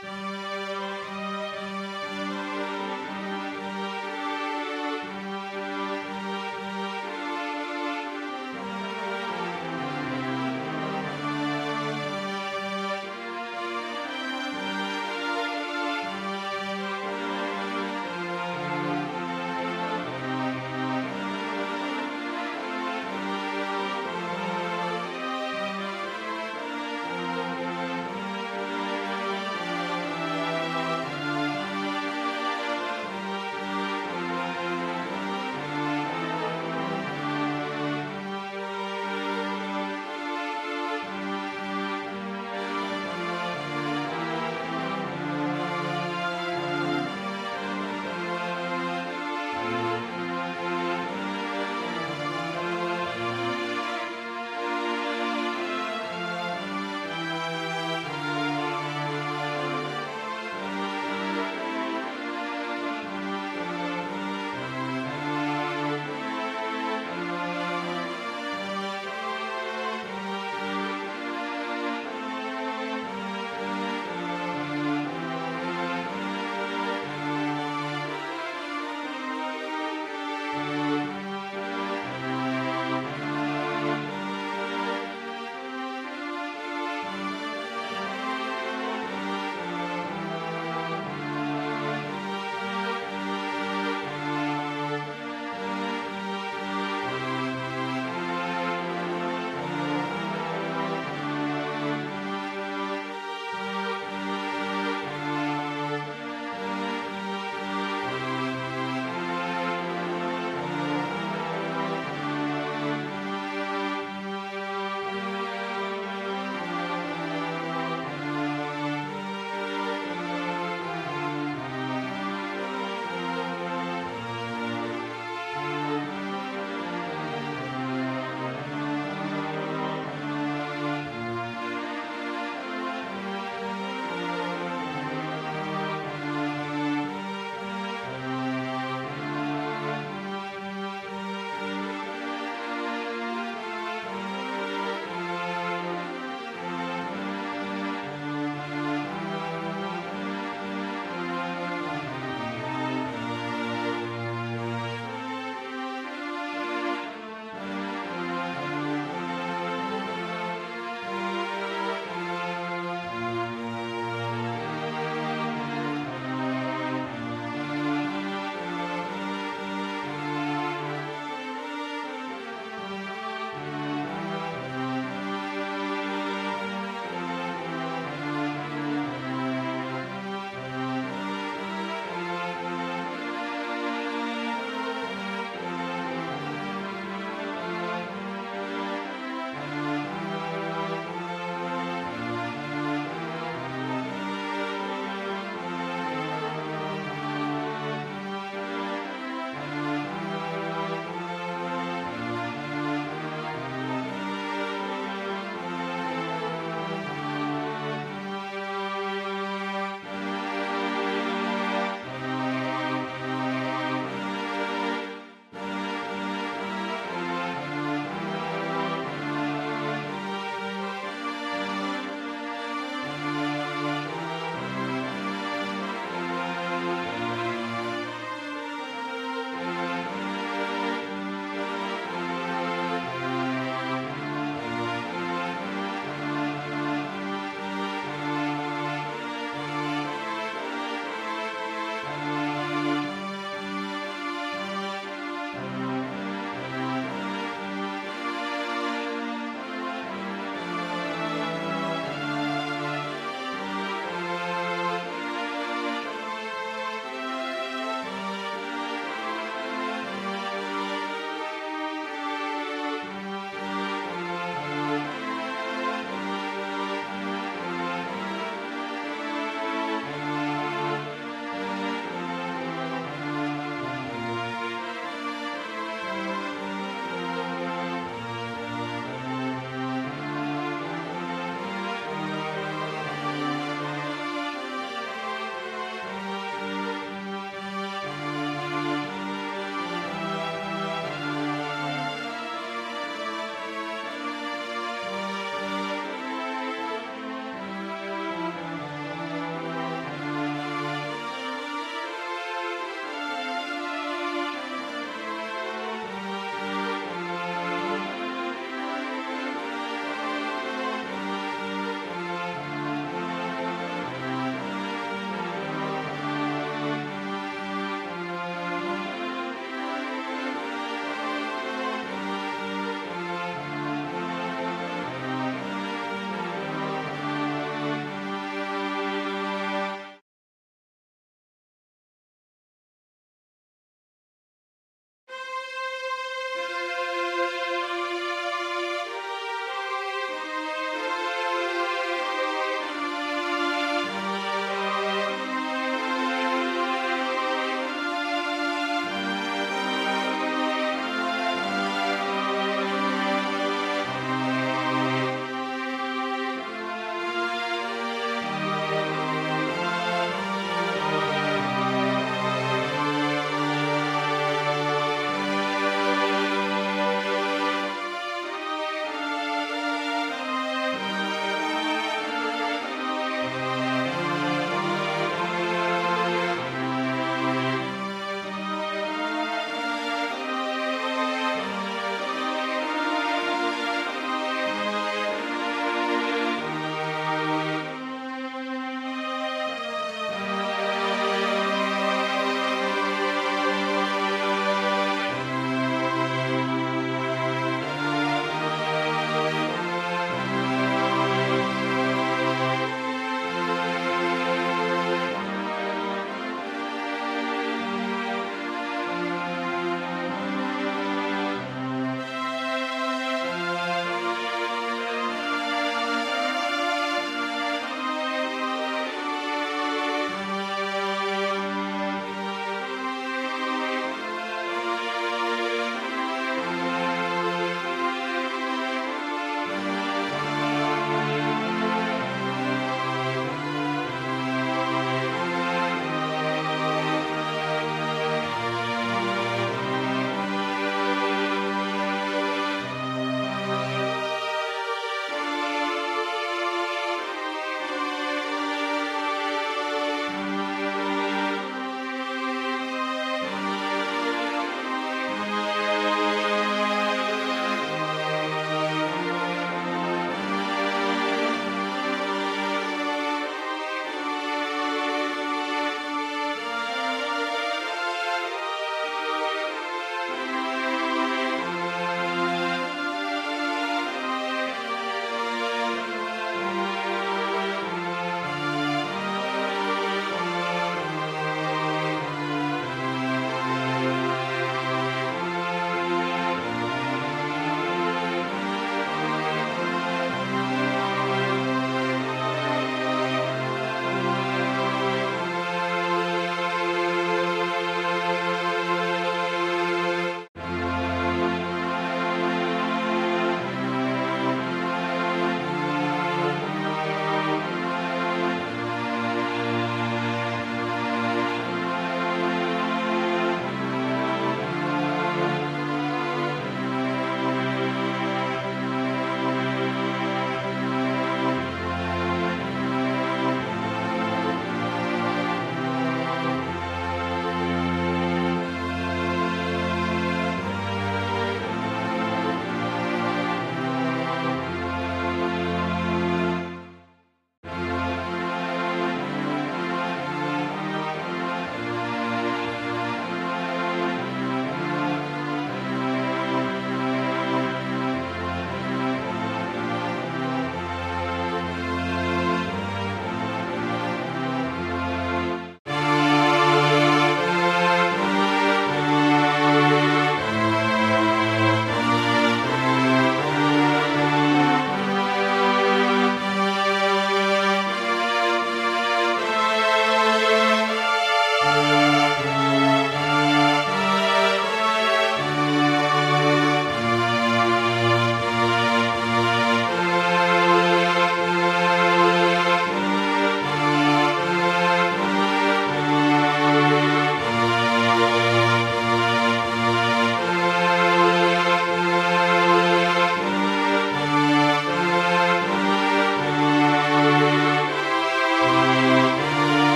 す